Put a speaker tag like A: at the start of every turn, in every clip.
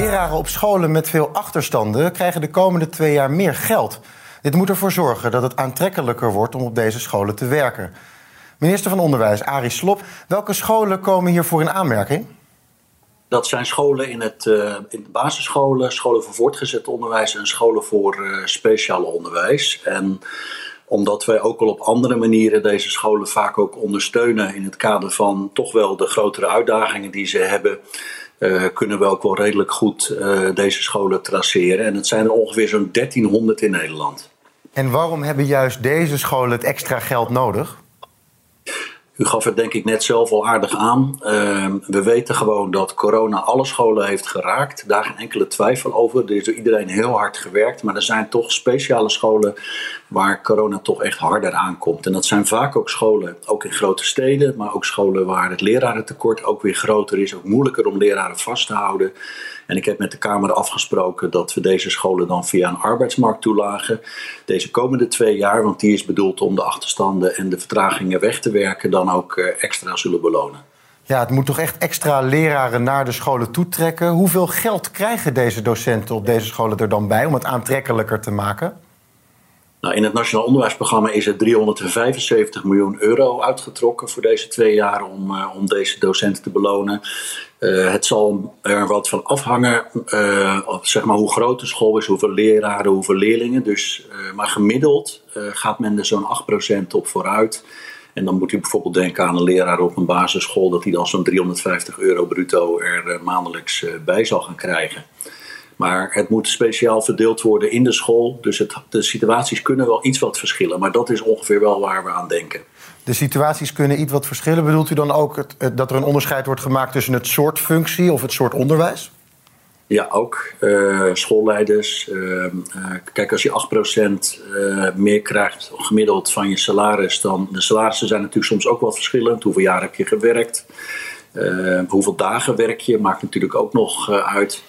A: Leraren op scholen met veel achterstanden krijgen de komende twee jaar meer geld. Dit moet ervoor zorgen dat het aantrekkelijker wordt om op deze scholen te werken. Minister van Onderwijs Arie Slop, welke scholen komen hiervoor in aanmerking?
B: Dat zijn scholen in, het, uh, in de basisscholen, scholen voor voortgezet onderwijs en scholen voor uh, speciaal onderwijs. En omdat wij ook al op andere manieren deze scholen vaak ook ondersteunen in het kader van toch wel de grotere uitdagingen die ze hebben, uh, kunnen we ook wel redelijk goed deze scholen traceren. En het zijn er ongeveer zo'n 1300 in Nederland.
A: En waarom hebben juist deze scholen het extra geld nodig?
B: U gaf het denk ik net zelf al aardig aan. Uh, we weten gewoon dat corona alle scholen heeft geraakt. Daar geen enkele twijfel over. Er is door iedereen heel hard gewerkt. Maar er zijn toch speciale scholen waar corona toch echt harder aankomt. En dat zijn vaak ook scholen, ook in grote steden. Maar ook scholen waar het lerarentekort ook weer groter is. Ook moeilijker om leraren vast te houden. En ik heb met de Kamer afgesproken dat we deze scholen dan via een arbeidsmarkttoelage deze komende twee jaar, want die is bedoeld om de achterstanden en de vertragingen weg te werken, dan ook eh, extra zullen belonen.
A: Ja, het moet toch echt extra leraren naar de scholen toetrekken. Hoeveel geld krijgen deze docenten op deze scholen er dan bij om het aantrekkelijker te maken?
B: Nou, in het Nationaal Onderwijsprogramma is er 375 miljoen euro uitgetrokken voor deze twee jaar om, uh, om deze docenten te belonen. Uh, het zal er wat van afhangen, uh, zeg maar hoe groot de school is, hoeveel leraren, hoeveel leerlingen. Dus, maar gemiddeld gaat men er zo'n 8% op vooruit. En dan moet u bijvoorbeeld denken aan een leraar op een basisschool, dat hij dan zo'n 350 euro bruto er maandelijks bij zal gaan krijgen. Maar het moet speciaal verdeeld worden in de school. Dus het, de situaties kunnen wel iets wat verschillen. Maar dat is ongeveer wel waar we aan denken.
A: De situaties kunnen iets wat verschillen. Bedoelt u dan ook het, dat er een onderscheid wordt gemaakt tussen het soort functie of het soort onderwijs?
B: Ja, ook. Uh, schoolleiders. Uh, kijk, als je 8% uh, meer krijgt gemiddeld van je salaris, dan. De salarissen zijn natuurlijk soms ook wel verschillend. Hoeveel jaar heb je gewerkt? hoeveel dagen werk je? Maakt natuurlijk ook nog uit.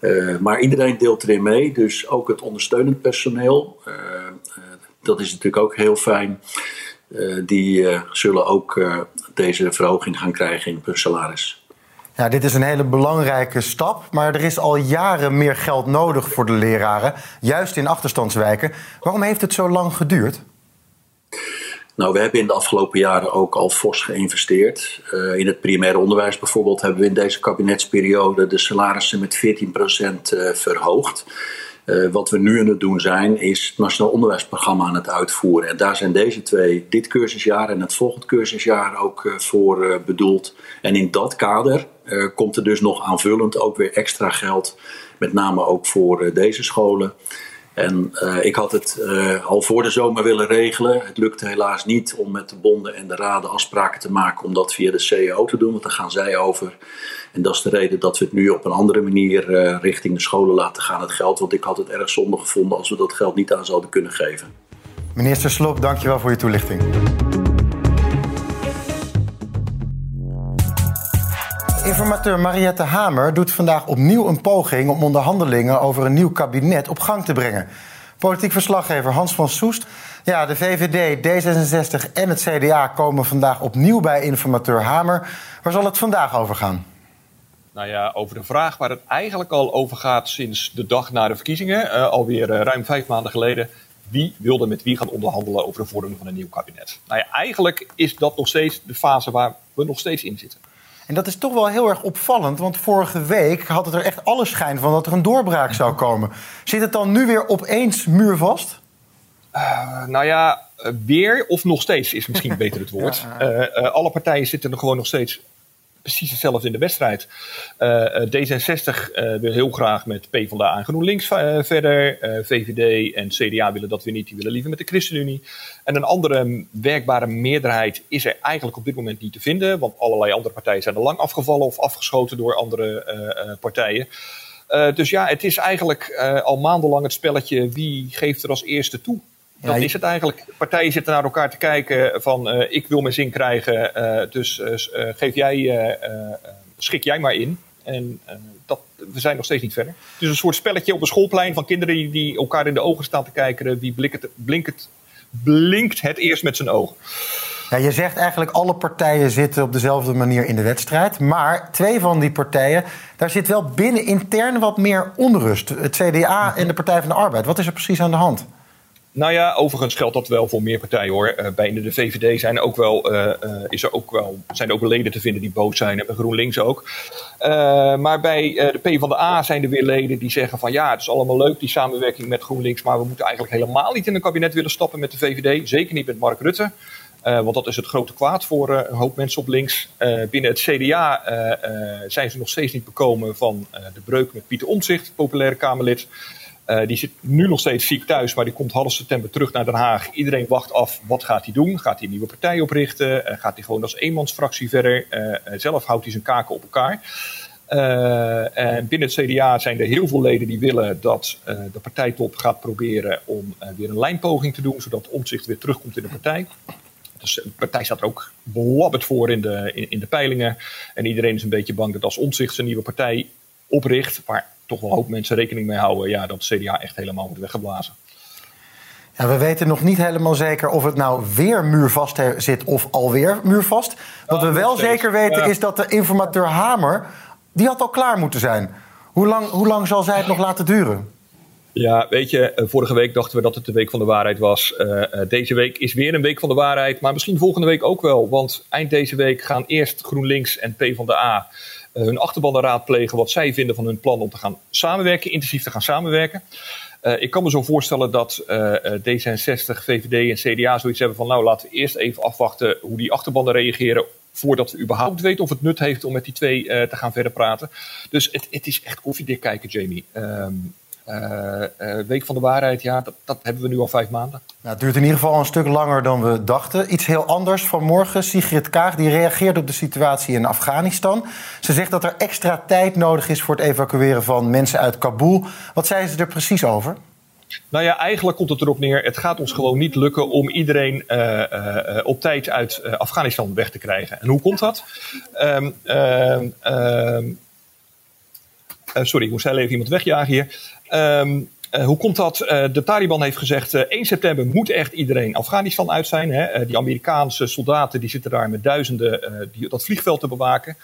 B: Uh, maar iedereen deelt erin mee, dus ook het ondersteunend personeel. Uh, uh, dat is natuurlijk ook heel fijn. die zullen ook deze verhoging gaan krijgen in hun salaris.
A: Ja, dit is een hele belangrijke stap, maar er is al jaren meer geld nodig voor de leraren, juist in achterstandswijken. Waarom heeft het zo lang geduurd?
B: Nou, we hebben in de afgelopen jaren ook al fors geïnvesteerd. Uh, in het primair onderwijs bijvoorbeeld hebben we in deze kabinetsperiode de salarissen met 14% uh, verhoogd. Uh, wat we nu aan het doen zijn, is het Nationaal Onderwijsprogramma aan het uitvoeren. En daar zijn deze twee, dit cursusjaar en het volgend cursusjaar, ook voor bedoeld. En in dat kader komt er dus nog aanvullend ook weer extra geld, met name ook voor deze scholen. En uh, ik had het uh, al voor de zomer willen regelen. Het lukte helaas niet om met de bonden en de raden afspraken te maken om dat via de CEO te doen, want daar gaan zij over. En dat is de reden dat we het nu op een andere manier uh, richting de scholen laten gaan, het geld. Want ik had het erg zonde gevonden als we dat geld niet aan zouden kunnen geven.
A: Minister Slop, dankjewel voor je toelichting. Informateur Mariette Hamer doet vandaag opnieuw een poging om onderhandelingen over een nieuw kabinet op gang te brengen. Politiek verslaggever Hans van Soest. Ja, de VVD, D66 en het CDA komen vandaag opnieuw bij informateur Hamer. Waar zal het vandaag over gaan?
C: Nou ja, over de vraag waar het eigenlijk al over gaat sinds de dag na de verkiezingen, uh, alweer uh, ruim vijf maanden geleden. Wie wilde met wie gaan onderhandelen over de vorming van een nieuw kabinet? Nou ja, eigenlijk is dat nog steeds de fase waar we nog steeds in zitten.
A: En dat is toch wel heel erg opvallend, want vorige week had het er echt alle schijn van dat er een doorbraak zou komen. Zit het dan nu weer opeens muurvast?
C: Uh, nou ja, weer of nog steeds is misschien beter het woord. ja. uh, uh, alle partijen zitten er gewoon nog steeds precies hetzelfde in de wedstrijd. Uh, D66 uh, wil heel graag met PvdA en GroenLinks uh, verder. VVD en CDA willen dat weer niet. Die willen liever met de ChristenUnie. En een andere werkbare meerderheid is er eigenlijk op dit moment niet te vinden. Want allerlei andere partijen zijn er lang afgevallen of afgeschoten door andere partijen. dus ja, het is eigenlijk al maandenlang het spelletje wie geeft er als eerste toe. Dat is het eigenlijk. Partijen zitten naar elkaar te kijken van ik wil mijn zin krijgen, dus geef jij, schik jij maar in. En dat, we zijn nog steeds niet verder. Het is een soort spelletje op een schoolplein van kinderen die, die elkaar in de ogen staan te kijken. Wie blinkt het, blinkt, blinkt het eerst met zijn ogen.
A: Ja, je zegt eigenlijk alle partijen zitten op dezelfde manier in de wedstrijd. Maar twee van die partijen, daar zit wel binnen intern wat meer onrust. Het CDA en de Partij van de Arbeid. Wat is er precies aan de hand?
C: Nou ja, overigens geldt dat wel voor meer partijen hoor. Uh, bij de VVD zijn ook wel, uh, is er ook wel, zijn er ook leden te vinden die boos zijn. En GroenLinks ook. maar bij de PvdA zijn er weer leden die zeggen van ja, het is allemaal leuk die samenwerking met GroenLinks. Maar we moeten eigenlijk helemaal niet in een kabinet willen stappen met de VVD. Zeker niet met Mark Rutte. want dat is het grote kwaad voor een hoop mensen op links. binnen het CDA zijn ze nog steeds niet bekomen van de breuk met Pieter Omtzigt, populaire Kamerlid. Uh, die zit nu nog steeds ziek thuis, maar die komt half september terug naar Den Haag. Iedereen wacht af, wat gaat hij doen? Gaat hij een nieuwe partij oprichten? Uh, gaat hij gewoon als eenmansfractie verder? Uh, zelf houdt hij zijn kaken op elkaar. en binnen het CDA zijn er heel veel leden die willen dat de partijtop gaat proberen om weer een lijnpoging te doen, zodat omzicht weer terugkomt in de partij. Dus de partij staat er ook belabberd voor in de, in, in de peilingen. En iedereen is een beetje bang dat als omzicht zijn nieuwe partij opricht, waar toch wel een hoop mensen rekening mee houden, ja, dat CDA echt helemaal wordt weggeblazen.
A: Ja, we weten nog niet helemaal zeker of het nou weer muurvast zit of alweer muurvast. Wat we wel zeker weten is dat de informateur Hamer, die had al klaar moeten zijn. Hoe lang, hoe lang zal zij het nog laten duren?
C: Ja, weet je, eh, vorige week dachten we dat het de week van de waarheid was. Uh, deze week is weer een week van de waarheid, maar misschien volgende week ook wel. Want eind deze week gaan eerst GroenLinks en PvdA hun achterban raadplegen wat zij vinden van hun plan om te gaan samenwerken, intensief te gaan samenwerken. Ik kan me zo voorstellen dat uh, D66, VVD en CDA zoiets hebben van nou laten we eerst even afwachten hoe die achterbannen reageren voordat we überhaupt weten of het nut heeft om met die twee te gaan verder praten. Dus het, het is echt koffiedik kijken, Jamie. Um, Week van de Waarheid, ja, dat, dat, hebben we nu al vijf maanden.
A: Nou, het duurt in ieder geval een stuk langer dan we dachten. Iets heel anders vanmorgen. Sigrid Kaag die reageert op de situatie in Afghanistan. Ze zegt dat er extra tijd nodig is voor het evacueren van mensen uit Kabul. Wat zei ze er precies over?
C: Nou ja, eigenlijk komt het erop neer. Het gaat ons gewoon niet lukken om iedereen uh, uh, op tijd uit Afghanistan weg te krijgen. En hoe komt dat? Um, sorry, ik moest heel even iemand wegjagen hier. Um, uh, hoe komt dat? Uh, de Taliban heeft gezegd, uh, 1 september moet echt iedereen Afghanistan uit zijn. Hè? die Amerikaanse soldaten die zitten daar met duizenden die, dat vliegveld te bewaken.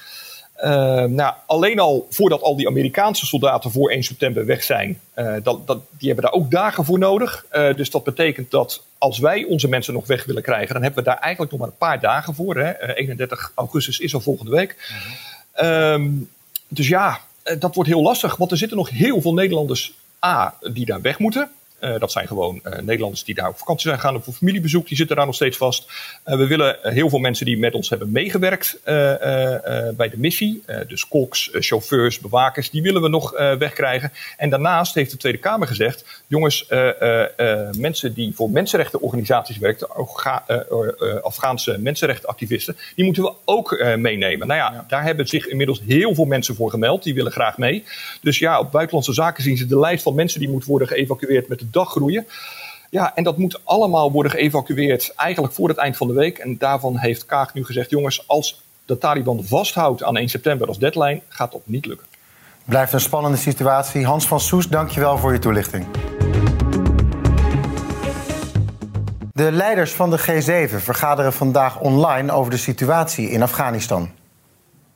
C: nou, alleen al voordat al die Amerikaanse soldaten voor 1 september weg zijn, dat, dat, die hebben daar ook dagen voor nodig. dus dat betekent dat als wij onze mensen nog weg willen krijgen, dan hebben we daar eigenlijk nog maar een paar dagen voor. Hè? 31 augustus is al volgende week. Mm -hmm. dus ja, eh, dat wordt heel lastig, want er zitten nog heel veel Nederlanders A, die daar weg moeten. Uh, dat zijn gewoon uh, Nederlanders die daar op vakantie zijn gegaan of voor familiebezoek. Die zitten daar nog steeds vast. Uh, we willen heel veel mensen die met ons hebben meegewerkt bij de missie. dus koks, chauffeurs, bewakers. Die willen we nog wegkrijgen. En daarnaast heeft de Tweede Kamer gezegd. Jongens, mensen die voor mensenrechtenorganisaties werken. Afghaanse mensenrechtenactivisten. Die moeten we ook meenemen. Nou ja, ja, daar hebben zich inmiddels heel veel mensen voor gemeld. Die willen graag mee. Dus ja, op buitenlandse zaken zien ze de lijst van mensen die moet worden geëvacueerd met de dag groeien. Ja, en dat moet allemaal worden geëvacueerd eigenlijk voor het eind van de week. En daarvan heeft Kaag nu gezegd: jongens, als de Taliban vasthoudt aan 1 september als deadline, gaat dat niet lukken.
A: Blijft een spannende situatie. Hans van Soes, dankjewel voor je toelichting. De leiders van de G7 vergaderen vandaag online over de situatie in Afghanistan.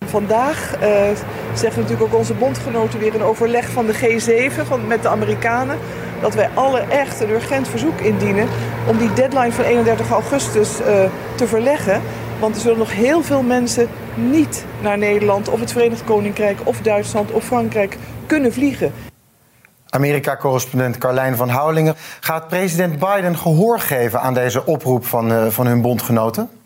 D: Vandaag uh, zeggen natuurlijk ook onze bondgenoten weer een overleg van de G7 van, met de Amerikanen dat wij alle echt een urgent verzoek indienen om die deadline van 31 augustus uh, te verleggen. Want er zullen nog heel veel mensen niet naar Nederland of het Verenigd Koninkrijk of Duitsland of Frankrijk kunnen vliegen.
A: Amerika-correspondent Carlijn van Houwelingen. Gaat president Biden gehoor geven aan deze oproep van, uh, van hun bondgenoten?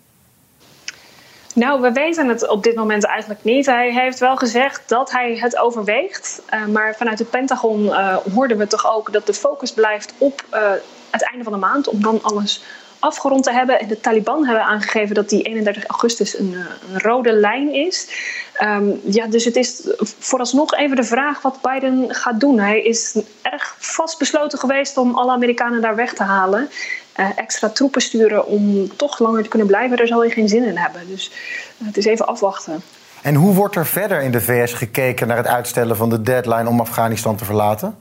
E: Nou, we weten het op dit moment eigenlijk niet. Hij heeft wel gezegd dat hij het overweegt. Uh, maar vanuit het Pentagon uh, hoorden we toch ook dat de focus blijft op uh, het einde van de maand. Om dan alles afgerond te hebben. En de Taliban hebben aangegeven dat die 31 augustus een, een rode lijn is. Ehm, ja, dus het is vooralsnog even de vraag wat Biden gaat doen. Hij is erg vastbesloten geweest om alle Amerikanen daar weg te halen. Uh, extra troepen sturen om toch langer te kunnen blijven, daar zal hij geen zin in hebben. Dus uh, het is even afwachten.
A: En hoe wordt er verder in de VS gekeken naar het uitstellen van de deadline om Afghanistan te verlaten?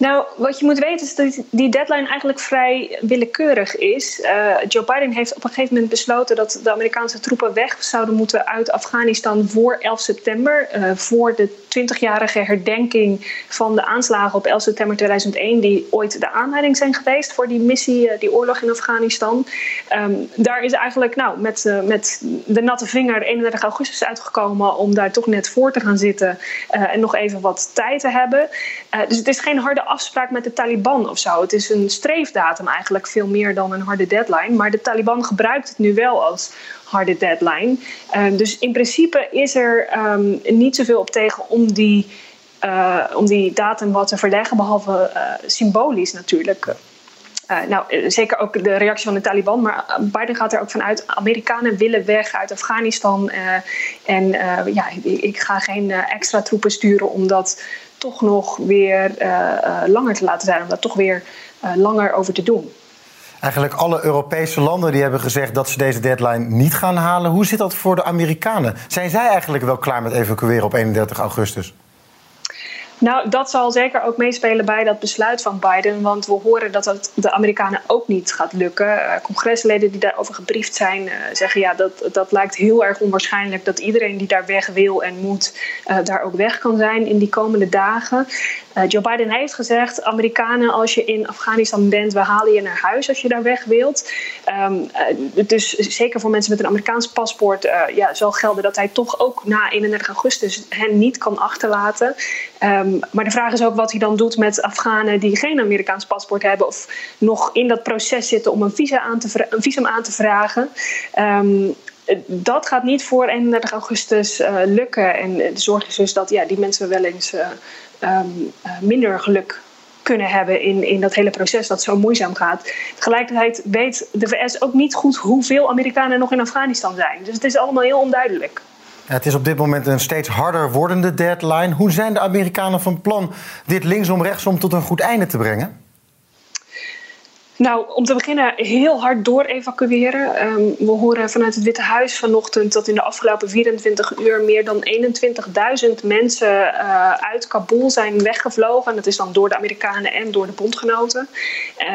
E: Nou, wat je moet weten is dat die deadline eigenlijk vrij willekeurig is. Uh, Joe Biden heeft op een gegeven moment besloten dat de Amerikaanse troepen weg zouden moeten uit Afghanistan voor 11 september. Uh, voor de 20-jarige herdenking van de aanslagen op 11 september 2001, die ooit de aanleiding zijn geweest voor die missie, uh, die oorlog in Afghanistan. Um, daar is eigenlijk nou, met, met de natte vinger 31 augustus uitgekomen om daar toch net voor te gaan zitten en nog even wat tijd te hebben. dus het is geen harde afspraak met de Taliban of zo. Het is een streefdatum eigenlijk, veel meer dan een harde deadline. Maar de Taliban gebruikt het nu wel als harde deadline. Uh, dus in principe is er um, niet zoveel op tegen om die, uh, om die datum wat te verleggen, behalve uh, symbolisch natuurlijk. Uh, nou, zeker ook de reactie van de Taliban, maar Biden gaat er ook vanuit: Amerikanen willen weg uit Afghanistan. En ja, ik ga geen extra troepen sturen om dat toch nog weer langer te laten zijn, om daar toch weer langer over te doen.
A: Eigenlijk alle Europese landen die hebben gezegd dat ze deze deadline niet gaan halen. Hoe zit dat voor de Amerikanen? Zijn zij eigenlijk wel klaar met evacueren op 31 augustus?
E: Nou, dat zal zeker ook meespelen bij dat besluit van Biden. Want we horen dat het de Amerikanen ook niet gaat lukken. Uh, congresleden die daarover gebriefd zijn, uh, zeggen ja, dat, dat lijkt heel erg onwaarschijnlijk dat iedereen die daar weg wil en moet, uh, daar ook weg kan zijn in die komende dagen. Joe Biden heeft gezegd: Amerikanen, als je in Afghanistan bent, we halen je naar huis als je daar weg wilt. Um, dus zeker voor mensen met een Amerikaans paspoort ja, zal gelden dat hij toch ook na 31 augustus hen niet kan achterlaten. Um, maar de vraag is ook wat hij dan doet met Afghanen die geen Amerikaans paspoort hebben of nog in dat proces zitten om een, visa aan te een visum aan te vragen. Um, dat gaat niet voor 31 augustus uh, lukken. En de zorg is dus dat ja, die mensen wel eens uh, um, uh, minder geluk kunnen hebben in, in dat hele proces dat zo moeizaam gaat. Tegelijkertijd weet de VS ook niet goed hoeveel Amerikanen nog in Afghanistan zijn. Dus het is allemaal heel onduidelijk.
A: Het is op dit moment een steeds harder wordende deadline. Hoe zijn de Amerikanen van plan dit linksom rechtsom tot een goed einde te brengen?
E: Nou, om te beginnen heel hard door evacueren. Um, we horen vanuit het Witte Huis vanochtend dat in de afgelopen 24 uur meer dan 21.000 mensen uh, uit Kabul zijn weggevlogen. En dat is dan door de Amerikanen en door de bondgenoten.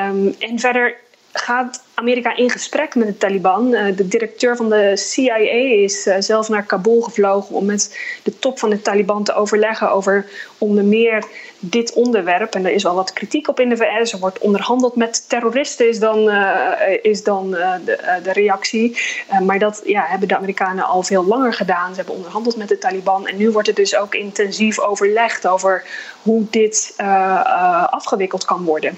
E: Um, en verder gaat Amerika in gesprek met de Taliban. Uh, de directeur van de CIA is uh, zelf naar Kabul gevlogen om met de top van de Taliban te overleggen over onder meer dit onderwerp. En er is al wat kritiek op in de VS. Er wordt onderhandeld met terroristen, is dan, uh, is dan de, de, reactie. maar dat ja, hebben de Amerikanen al veel langer gedaan. Ze hebben onderhandeld met de Taliban. En nu wordt er dus ook intensief overlegd over hoe dit afgewikkeld kan worden.